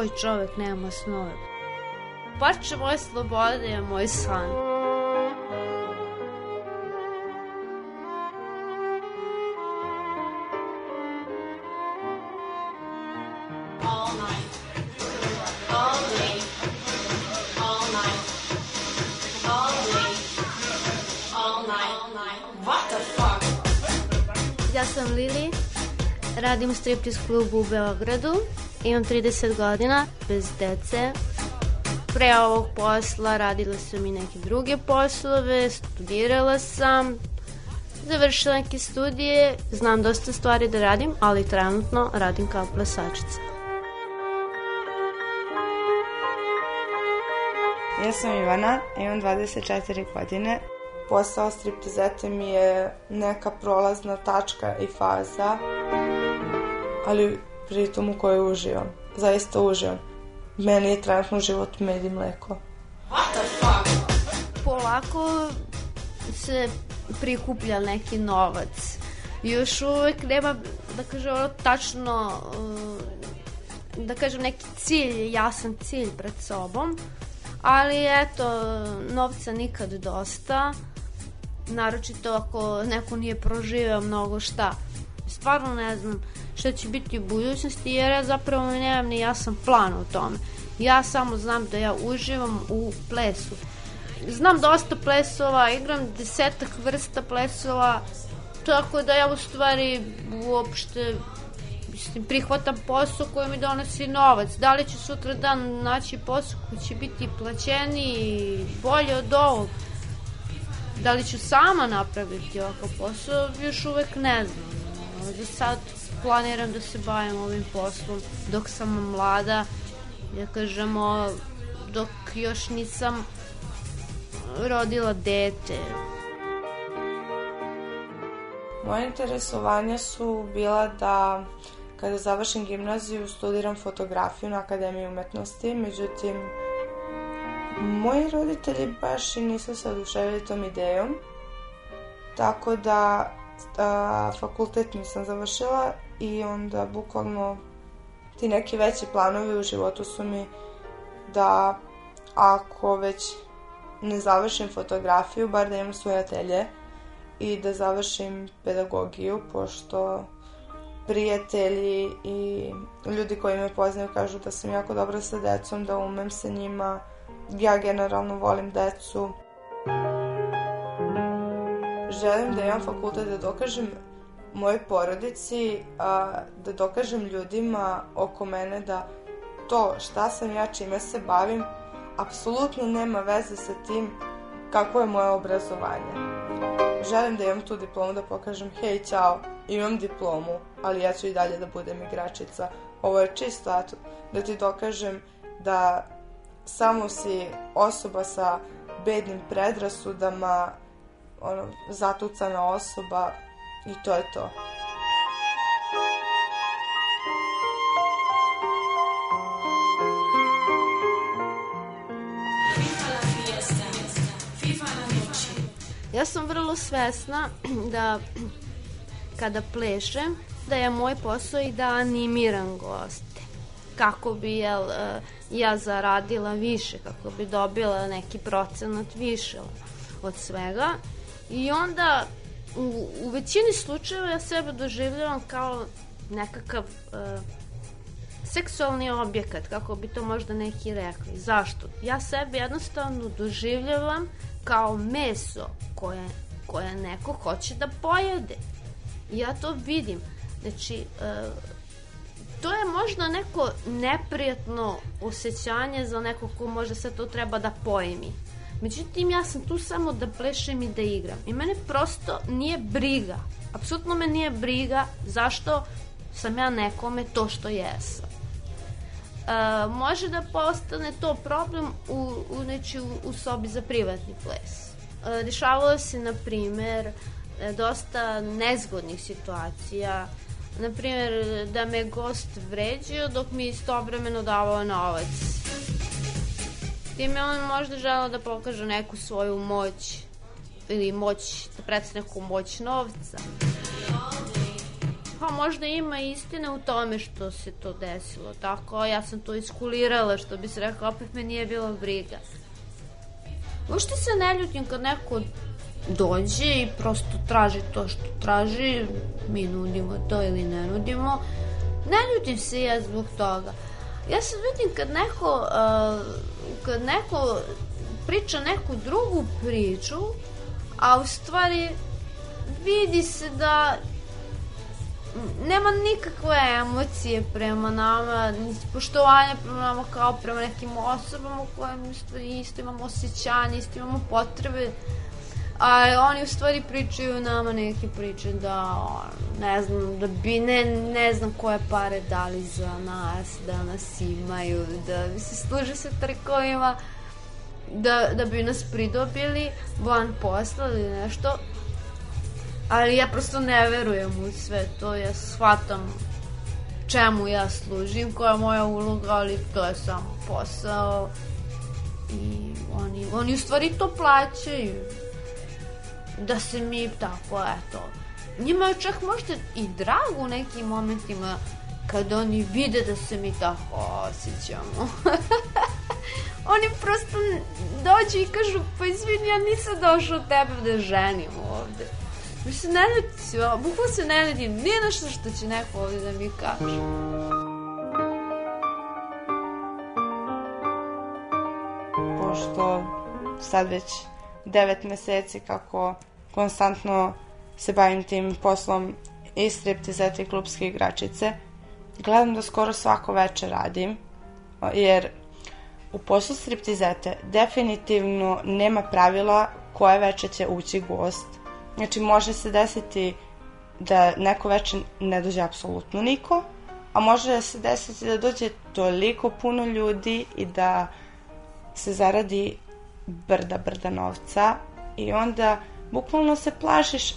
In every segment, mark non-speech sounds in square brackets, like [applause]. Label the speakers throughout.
Speaker 1: Koji čovek nema snove? Parče moje slobode je moj san. Radim u striptease klubu u Beogradu, imam 30 godina, bez dece. Pre ovog posla radila sam i neke druge poslove, studirala sam, završila neke studije, znam dosta stvari da radim, ali trenutno radim kao plesačica.
Speaker 2: Ja sam Ivana, imam 24 godine. Posao striptizete mi je neka prolazna tačka i faza, ali pritom u kojoj uživam. Zaista uživam. Meni je trenutno život med i mleko.
Speaker 1: What the fuck? Polako se prikuplja neki novac. Još uvek nema, da kažem, ono tačno, uh, da kažem, neki cilj, jasan cilj pred sobom. Ali eto, novca nikad dosta. Naročito ako neko nije proživeo mnogo šta. Stvarno ne znam šta će biti u budućnosti jer ja zapravo nemam ni jasan plan u tome. Ja samo znam da ja uživam u plesu. Znam dosta plesova, igram desetak vrsta plesova, tako da ja u stvari uopšte mislim, prihvatam posao koji mi donosi novac. Da li ću sutra dan naći posao koji će biti plaćeniji, bolje od ovog? Da li ću sama napraviti ovakav posao, još uvek ne znam. Za sad planiram da se bavim ovim poslom dok sam mlada, da kažemo, dok još nisam rodila dete.
Speaker 2: Moje interesovanja su bila da kada završim gimnaziju studiram fotografiju na Akademiji umetnosti, međutim moji roditelji baš i nisu se oduševili tom idejom, tako da a, fakultet nisam završila i onda bukvalno ti neki veći planovi u životu su mi da ako već ne završim fotografiju, bar da imam svoje atelje i da završim pedagogiju, pošto prijatelji i ljudi koji me poznaju kažu da sam jako dobra sa decom, da umem sa njima. Ja generalno volim decu. Želim da imam fakultet da dokažem mojoj porodici, a, da dokažem ljudima oko mene da to šta sam ja, čime se bavim, apsolutno nema veze sa tim kako je moje obrazovanje. Želim da imam tu diplomu da pokažem, hej, ćao, imam diplomu, ali ja ću i dalje da budem igračica. Ovo je čisto eto, da ti dokažem da samo si osoba sa bednim predrasudama, ono, zatucana osoba i to je to.
Speaker 1: Ja sam vrlo svesna [clears throat] da kada plešem, da je moj posao i da animiram goste. Kako bi jel, e, ja zaradila više, kako bi dobila neki procenat više od svega. I onda u, u većini slučajeva ja sebe doživljavam kao nekakav uh, seksualni objekat, kako bi to možda neki rekli. Zašto? Ja sebe jednostavno doživljavam kao meso koje, koje neko hoće da pojede. Ja to vidim. Znači, uh, to je možda neko neprijatno osjećanje za neko ko možda sve to treba da pojmi. Međutim, ja sam tu samo da plešem i da igram. I mene prosto nije briga. Apsolutno me nije briga zašto sam ja nekome to što jesam. E, može da postane to problem u, u, neći, u, u sobi za privatni ples. E, dešavalo se, na primer, e, dosta nezgodnih situacija. Na primer, da me gost vređio dok mi istovremeno davao novac Time on možda želeo da pokaže neku svoju moć ili moć, da predstav neku moć novca. Pa možda ima istine u tome što se to desilo, tako ja sam to iskulirala, što bi se rekao, opet me nije bilo briga. Ušte se ne ljutim kad neko dođe i prosto traži to što traži, mi nudimo to ili ne nudimo. Ne ljutim se ja zbog toga. Ja se ljutim kad neko uh, kad neko priča neku drugu priču, a u stvari vidi se da nema nikakve emocije prema nama, ni poštovanja prema nama kao prema nekim osobama kojem isto, isto imamo osjećanje, isto imamo potrebe a oni u stvari pričaju nama neke priče da ne znam, da bi ne, ne znam koje pare dali za nas, da nas imaju, da se služe se trikovima da, da bi nas pridobili van posla ili nešto. Ali ja prosto ne verujem u sve to, ja shvatam čemu ja služim, koja je moja uloga, ali to je samo posao. I oni, oni u stvari to plaćaju da se mi tako, eto, njima je čak možda i drago u nekim momentima kad oni vide da se mi tako osjećamo. [laughs] oni prosto dođu i kažu, pa izvini, ja nisam došao tebe da ženim ovde. Mi se ne ljuti, bukva se ne ljuti, nije nešto što će neko ovde da mi kaže.
Speaker 2: Pošto sad već devet meseci kako konstantno se bavim tim poslom i striptizete i klubske igračice. Gledam da skoro svako veče radim, jer u poslu striptizete definitivno nema pravila koje veče će ući gost. Znači može se desiti da neko veče ne dođe apsolutno niko, a može da se desiti da dođe toliko puno ljudi i da se zaradi brda, brda novca i onda bukvalno se plašiš,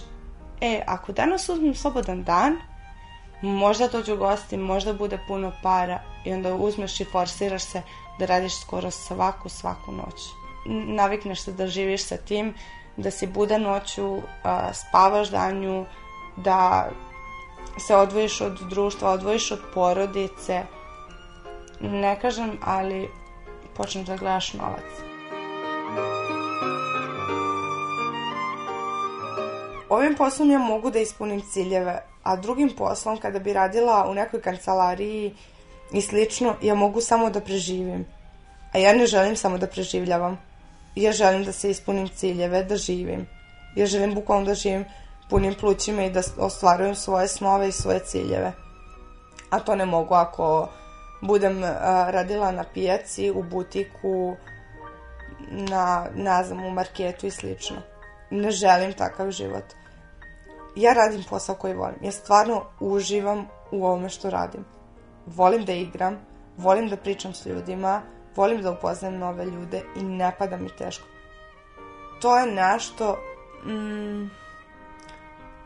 Speaker 2: e, ako danas uzmem slobodan dan, možda dođu gosti, možda bude puno para i onda uzmeš i forsiraš se da radiš skoro svaku, svaku noć. Navikneš se da živiš sa tim, da si budan noću, spavaš danju, da se odvojiš od društva, odvojiš od porodice. Ne kažem, ali počneš da gledaš novac. Ovim poslom ja mogu da ispunim ciljeve, a drugim poslom, kada bi radila u nekoj kancelariji i slično, ja mogu samo da preživim. A ja ne želim samo da preživljavam. Ja želim da se ispunim ciljeve, da živim. Ja želim bukvalno da živim punim plućima i da ostvarujem svoje snove i svoje ciljeve. A to ne mogu ako budem uh, radila na pijaci, u butiku, na, ne znam, u marketu i slično. Ne želim takav život ja radim posao koji volim. Ja stvarno uživam u ovome što radim. Volim da igram, volim da pričam s ljudima, volim da upoznam nove ljude i ne pada mi teško. To je nešto mm,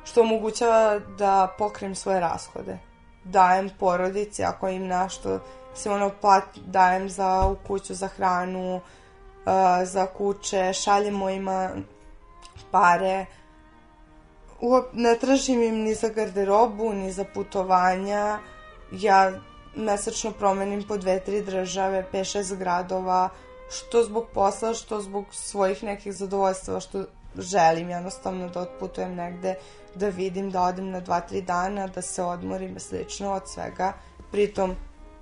Speaker 2: što omogućava da pokrijem svoje rashode. Dajem porodici, ako im nešto se ono plat, dajem za u kuću, za hranu, uh, za kuće, šaljem mojima pare, uop, ne tražim im ni za garderobu, ni za putovanja. Ja mesečno promenim po dve, tri države, 5-6 gradova, što zbog posla, što zbog svojih nekih zadovoljstva, što želim jednostavno da otputujem negde, da vidim, da odem na 2-3 dana, da se odmorim slično od svega. Pritom,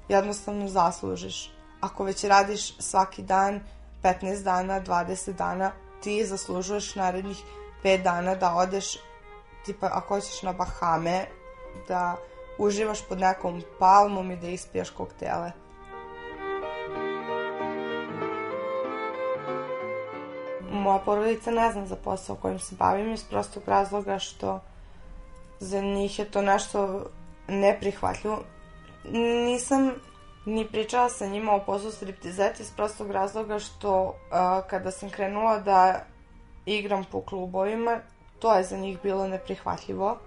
Speaker 2: jednostavno zaslužiš. Ako već radiš svaki dan, 15 dana, 20 dana, ti zaslužuješ narednih 5 dana da odeš, tipa ako hoćeš na Bahame, da uživaš pod nekom palmom i da ispijaš koktele. Moja porodica ne zna za posao kojim se bavim iz prostog razloga što za njih je to nešto neprihvatljivo. Nisam ni pričala sa njima o poslu striptizeti iz prostog razloga što uh, kada sam krenula da igram po klubovima, to je za njih bilo neprihvatljivo.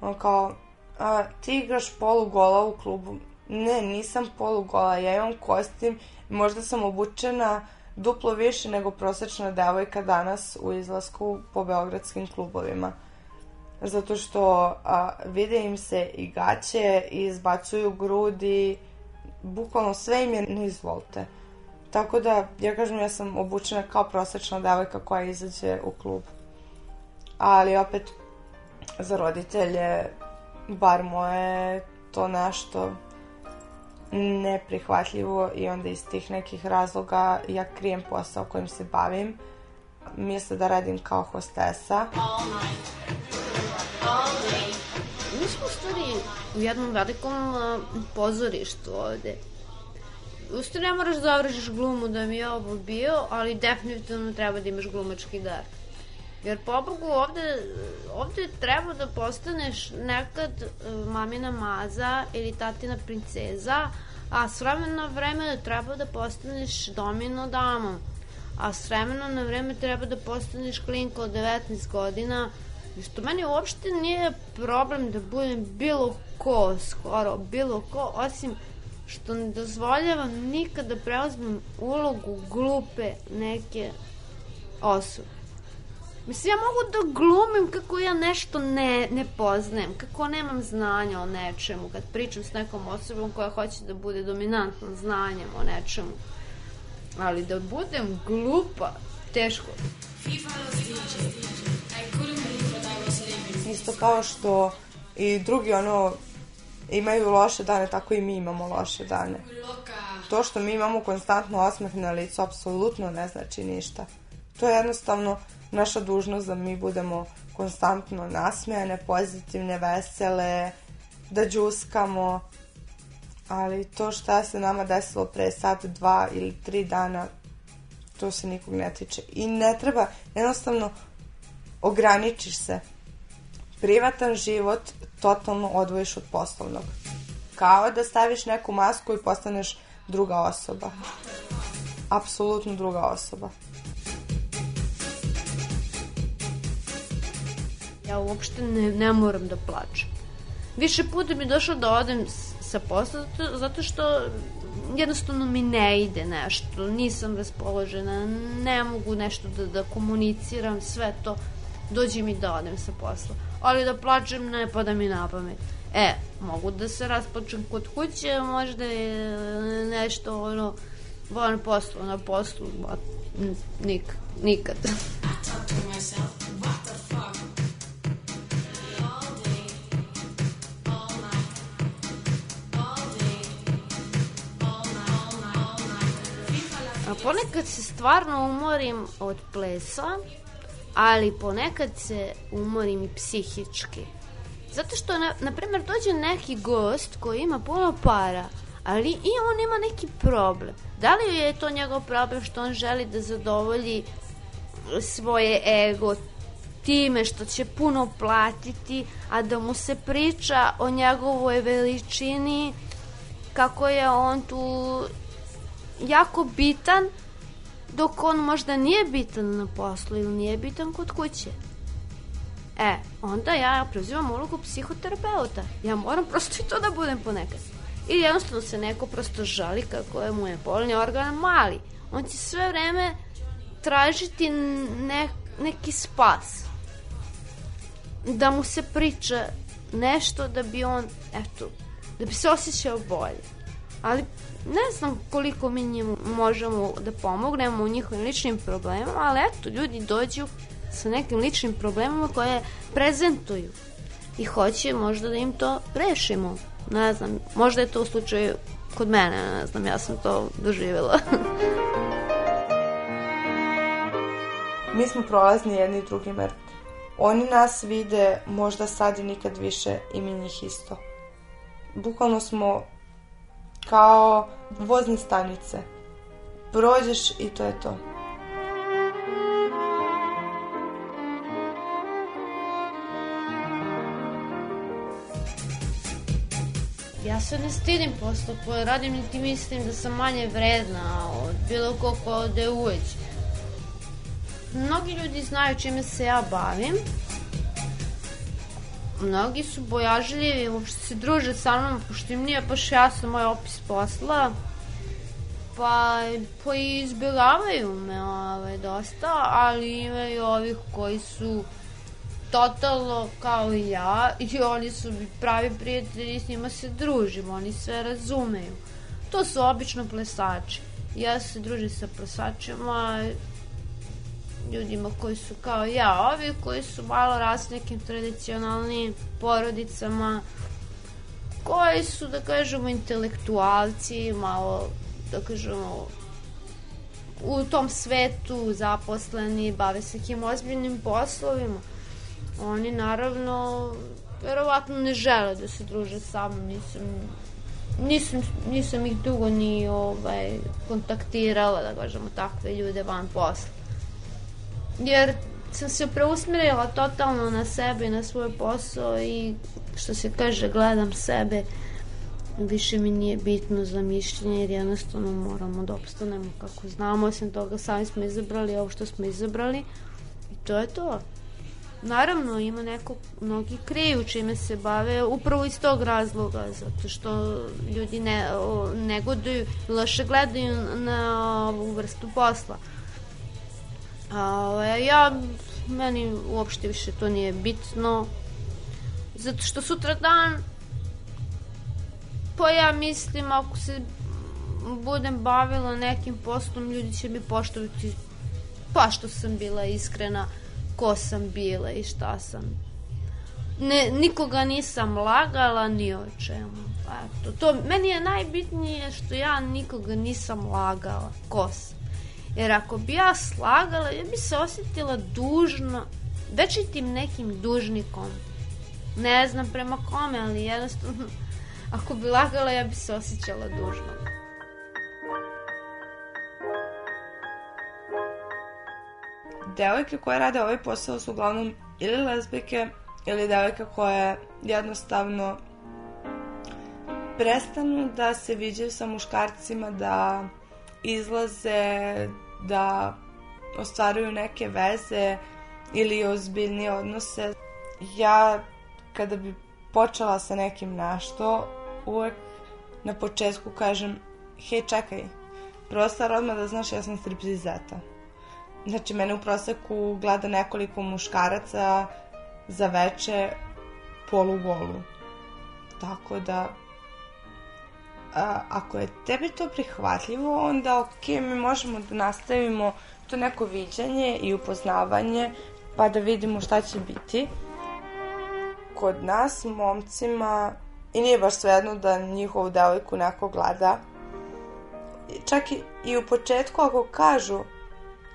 Speaker 2: On kao, a, ti igraš polugola u klubu. Ne, nisam polugola, ja imam kostim, možda sam obučena duplo više nego prosečna devojka danas u izlasku po beogradskim klubovima. Zato što a, vide im se i gaće i izbacuju grudi, bukvalno sve im je ne izvolite. Tako da, ja kažem, ja sam obučena kao prosečna devojka koja izađe u klub. Ali opet, za roditelje, bar moje, to nešto neprihvatljivo i onda iz tih nekih razloga ja krijem posao kojim se bavim. Misle da radim kao hostesa.
Speaker 1: Mi smo u stvari u jednom velikom pozorištu ovde. U stvari ne moraš da završiš glumu da mi je ovo bio, ali definitivno treba da imaš glumački dar. Jer pobogu ovde, ovde treba da postaneš nekad uh, mamina maza ili tatina princeza, a s vremena na vreme treba da postaneš domino damom. A s vremena na vreme treba da postaneš klinka od 19 godina, što meni uopšte nije problem da budem bilo ko, skoro bilo ko, osim što ne dozvoljavam nikad da preuzmem ulogu glupe neke osobe. Mislim, ja mogu da glumim kako ja nešto ne, ne poznajem, kako nemam znanja o nečemu, kad pričam s nekom osobom koja hoće da bude dominantno znanjem o nečemu. Ali da budem glupa, teško.
Speaker 2: Isto kao što i drugi ono imaju loše dane, tako i mi imamo loše dane. To što mi imamo konstantno osmeh na licu apsolutno ne znači ništa. To je jednostavno naša dužnost da mi budemo konstantno nasmejane, pozitivne, vesele, da džuskamo, ali to šta se nama desilo pre sat, dva ili tri dana, to se nikog ne tiče. I ne treba, jednostavno, ograničiš se. Privatan život totalno odvojiš od poslovnog. Kao da staviš neku masku i postaneš druga osoba. Apsolutno druga osoba.
Speaker 1: Ja uopšte ne, ne moram da plačem. Više puta mi došlo da odem sa posla zato, zato što jednostavno mi ne ide nešto, nisam raspoložena, ne mogu nešto da, da komuniciram, sve to, dođe mi da odem sa posla. Ali da plačem ne pada mi na pamet. E, mogu da se rasplačem kod kuće, možda je nešto ono, van poslu, na poslu, nik, nikad. A ponekad se stvarno umorim od plesa, ali ponekad se umorim i psihički. Zato što, na, na primjer, dođe neki gost koji ima puno para, ali i on ima neki problem. Da li je to njegov problem što on želi da zadovolji svoje ego time što će puno platiti, a da mu se priča o njegovoj veličini, kako je on tu jako bitan, dok on možda nije bitan na poslu ili nije bitan kod kuće. E, onda ja preuzimam ulogu psihoterapeuta. Ja moram prosto i to da budem ponekad. Ili jednostavno se neko prosto žali kako je mu je polni organ mali. On će sve vreme tražiti ne, neki spas. da mu se priča nešto da bi on, eto, da bi se osjećao bolje. Ali ne znam koliko mi njemu možemo da pomognemo u njihovim ličnim problemama, ali eto, ljudi dođu sa nekim ličnim problemama koje prezentuju i hoće možda da im to rešimo. Ne znam, možda je to u slučaju kod mene, ne znam, ja sam to doživjela. [laughs]
Speaker 2: Mi smo prolazni jedni drugima. Oni nas vide možda sad i nikad više i mi njih isto. Bukvalno smo kao vozne stanice. Prođeš i to je to.
Speaker 1: Ja se ne stidim posla koje radim, niti mislim da sam manje vredna od bilo ko ko ode uveći. Mnogi ljudi znaju čime se ja bavim. Mnogi su bojažljivi, uopšte se druže sa mnom, pošto im nije baš jasan moj opis posla. Pa, pa i izbjegavaju me ovaj, dosta, ali imaju ovih koji su totalno kao i ja i oni su pravi prijatelji i s njima se družim, oni sve razumeju. To su obično plesači. Ja se družim sa plesačima, ljudima koji su kao ja, ovi koji su malo ras nekim tradicionalnim porodicama, koji su, da kažemo, intelektualci, malo, da kažemo, u tom svetu zaposleni, bave se nekim ozbiljnim poslovima oni naravno verovatno ne žele da se druže sa mnom, nisam nisam, nisam ih dugo ni ovaj, kontaktirala, da kažemo, takve ljude van posla. Jer sam se preusmerila totalno na sebe i na svoj posao i što se kaže, gledam sebe više mi nije bitno za mišljenje jer jednostavno moramo da opstanemo kako znamo, osim toga sami smo izabrali ovo što smo izabrali i to je to. Naravno, ima neko, mnogi kriju čime se bave upravo iz tog razloga, zato što ljudi ne, negoduju, loše gledaju na ovu vrstu posla. A ja, meni uopšte više to nije bitno, zato što sutra dan, pa ja mislim, ako se budem bavila nekim poslom, ljudi će mi poštovati pa što sam bila iskrena, ko sam bila i šta sam. Ne, nikoga nisam lagala ni o čemu. Eto, to, meni je najbitnije što ja nikoga nisam lagala ko sam. Jer ako bi ja slagala, ja bi se osjetila dužno, večitim nekim dužnikom. Ne znam prema kome, ali jednostavno, [laughs] ako bi lagala, ja bi se osjećala dužno.
Speaker 2: devojke koje rade ovaj posao su uglavnom ili lezbijke ili devojke koje jednostavno prestanu da se viđaju sa muškarcima, da izlaze, da ostvaruju neke veze ili ozbiljnije odnose. Ja kada bi počela sa nekim našto, uvek na početku kažem, hej čekaj, prvo stvar odmah da znaš ja sam striptizeta. Znači, mene u proseku gleda nekoliko muškaraca za veče polugolu. Tako da, ako je tebi to prihvatljivo, onda ok, mi možemo da nastavimo to neko viđanje i upoznavanje, pa da vidimo šta će biti. Kod nas, momcima, i nije baš svejedno da njihovu devojku neko gleda, čak i, i u početku ako kažu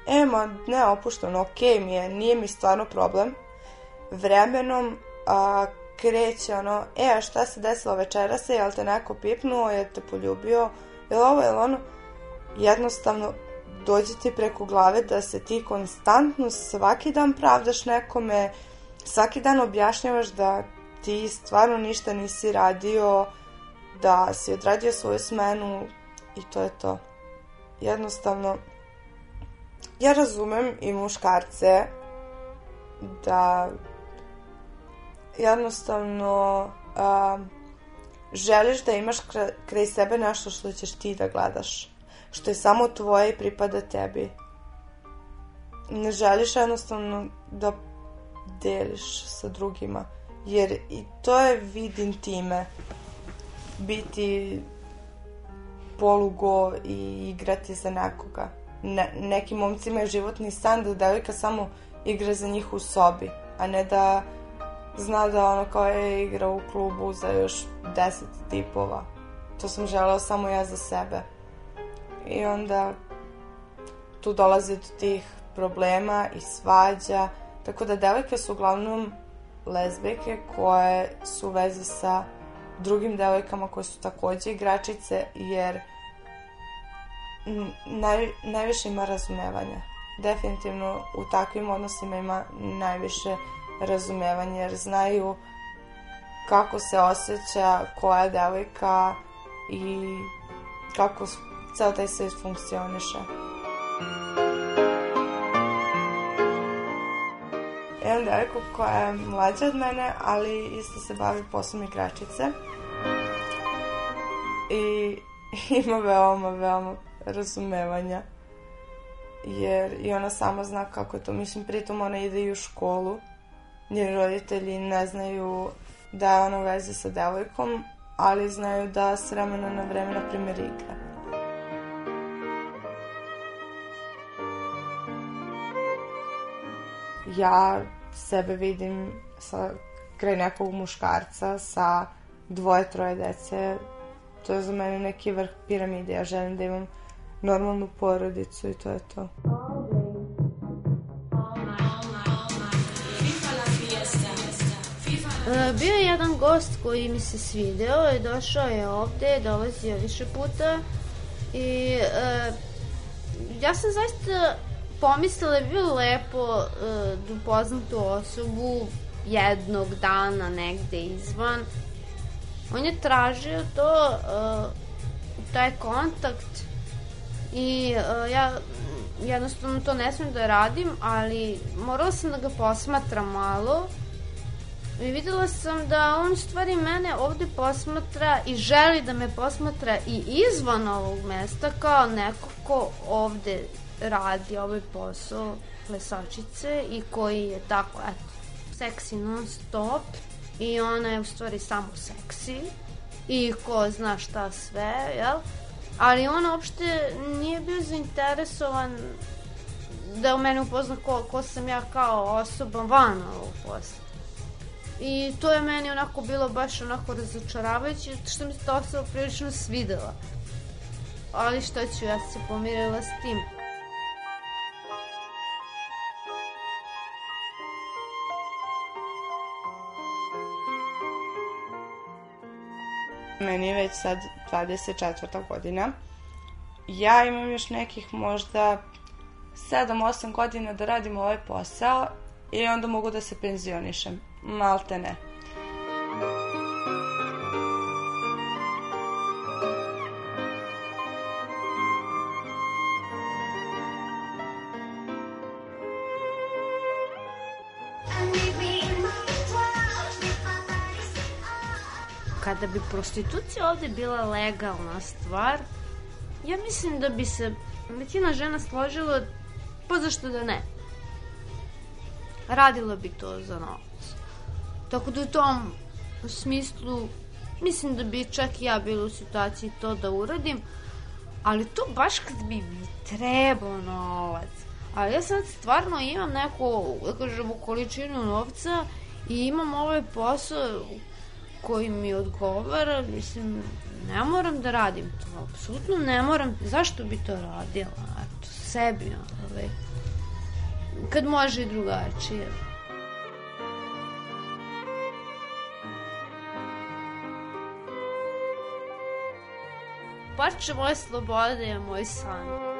Speaker 2: E, ma ne opušteno, ok mi je, nije mi stvarno problem. Vremenom a, kreće ono, e, a šta se desilo večeras, jel te neko pipnuo, jel te poljubio, jel ovo, jel ono. Jednostavno, dođe ti preko glave da se ti konstantno svaki dan pravdaš nekome, svaki dan objašnjavaš da ti stvarno ništa nisi radio, da si odradio svoju smenu i to je to. Jednostavno, ja razumem i muškarce da jednostavno a, želiš da imaš kraj sebe nešto što ćeš ti da gledaš, što je samo tvoje i pripada tebi. Ne želiš jednostavno da deliš sa drugima. Jer i to je vid intime. Biti polugo i igrati za nekoga. Ne, neki momci imaju životni san da devojka samo igra za njih u sobi, a ne da zna da ono kao je igra u klubu za još deset tipova. To sam želeo samo ja za sebe. I onda tu dolazi do tih problema i svađa. Tako da devojke su uglavnom lezbijke koje su u vezi sa drugim devojkama koje su takođe igračice jer naj, najviše ima razumevanja. Definitivno u takvim odnosima ima najviše razumevanja jer znaju kako se osjeća koja devojka i kako ceo taj svet funkcioniše. Imam devojku koja je mlađa od mene, ali isto se bavi poslom igračice. I [laughs] ima veoma, veoma razumevanja. Jer i ona sama zna kako je to. Mislim, pritom ona ide i u školu. Njeni roditelji ne znaju da je ona u vezi sa devojkom, ali znaju da s vremena na vreme, na primjer, igra. Ja sebe vidim sa kraj nekog muškarca sa dvoje, troje dece. To je za mene neki vrh piramide. Ja želim da imam normalnu porodicu i to je to.
Speaker 1: Bio je jedan gost koji mi se svideo i došao je ovde, dolazio više puta i e, ja sam zaista pomislila da je bilo lepo e, da upoznam tu osobu jednog dana negde izvan. On je tražio to, e, taj kontakt i ja jednostavno to ne smem da radim, ali morala sam da ga posmatram malo i videla sam da on stvari mene ovde posmatra i želi da me posmatra i izvan ovog mesta kao neko ko ovde radi ovaj posao plesačice i koji je tako, eto, seksi non stop i ona je u stvari samo seksi i ko zna šta sve, jel? ali on uopšte nije bio zainteresovan da u mene upozna ko, ko sam ja kao osoba van ovog posla. I to je meni onako bilo baš onako razočaravajuće, što mi se ta osoba prilično svidela. Ali što ću, ja se pomirila s tim.
Speaker 2: Meni je već sad 24. godina. Ja imam još nekih možda 7-8 godina da radim ovaj posao i onda mogu da se penzionišem. Malte ne.
Speaker 1: kada bi prostitucija ovde bila legalna stvar, ja mislim da bi se većina žena složila, pa zašto da ne? Radila bi to za novac. Tako da u tom smislu mislim da bi čak i ja bila u situaciji to da uradim, ali to baš kad bi mi trebao novac. Ali ja sad stvarno imam neku, da kažemo, količinu novca i imam ovaj posao koji mi odgovara, mislim, ne moram da radim to, apsolutno ne moram, zašto bi to radila, eto, sebi, ovaj, kad može i drugačije. Parče moje slobode je moj san.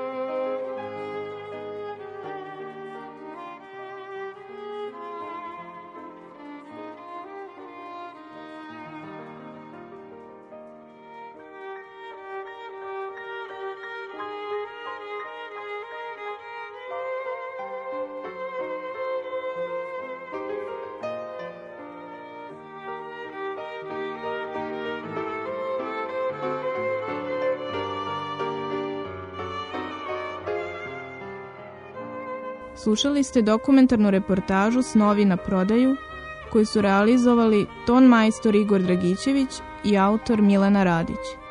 Speaker 3: Slušali ste dokumentarnu reportažu Snovi na prodaju koju su realizovali ton majstor Igor Dragićević i autor Milena Radić.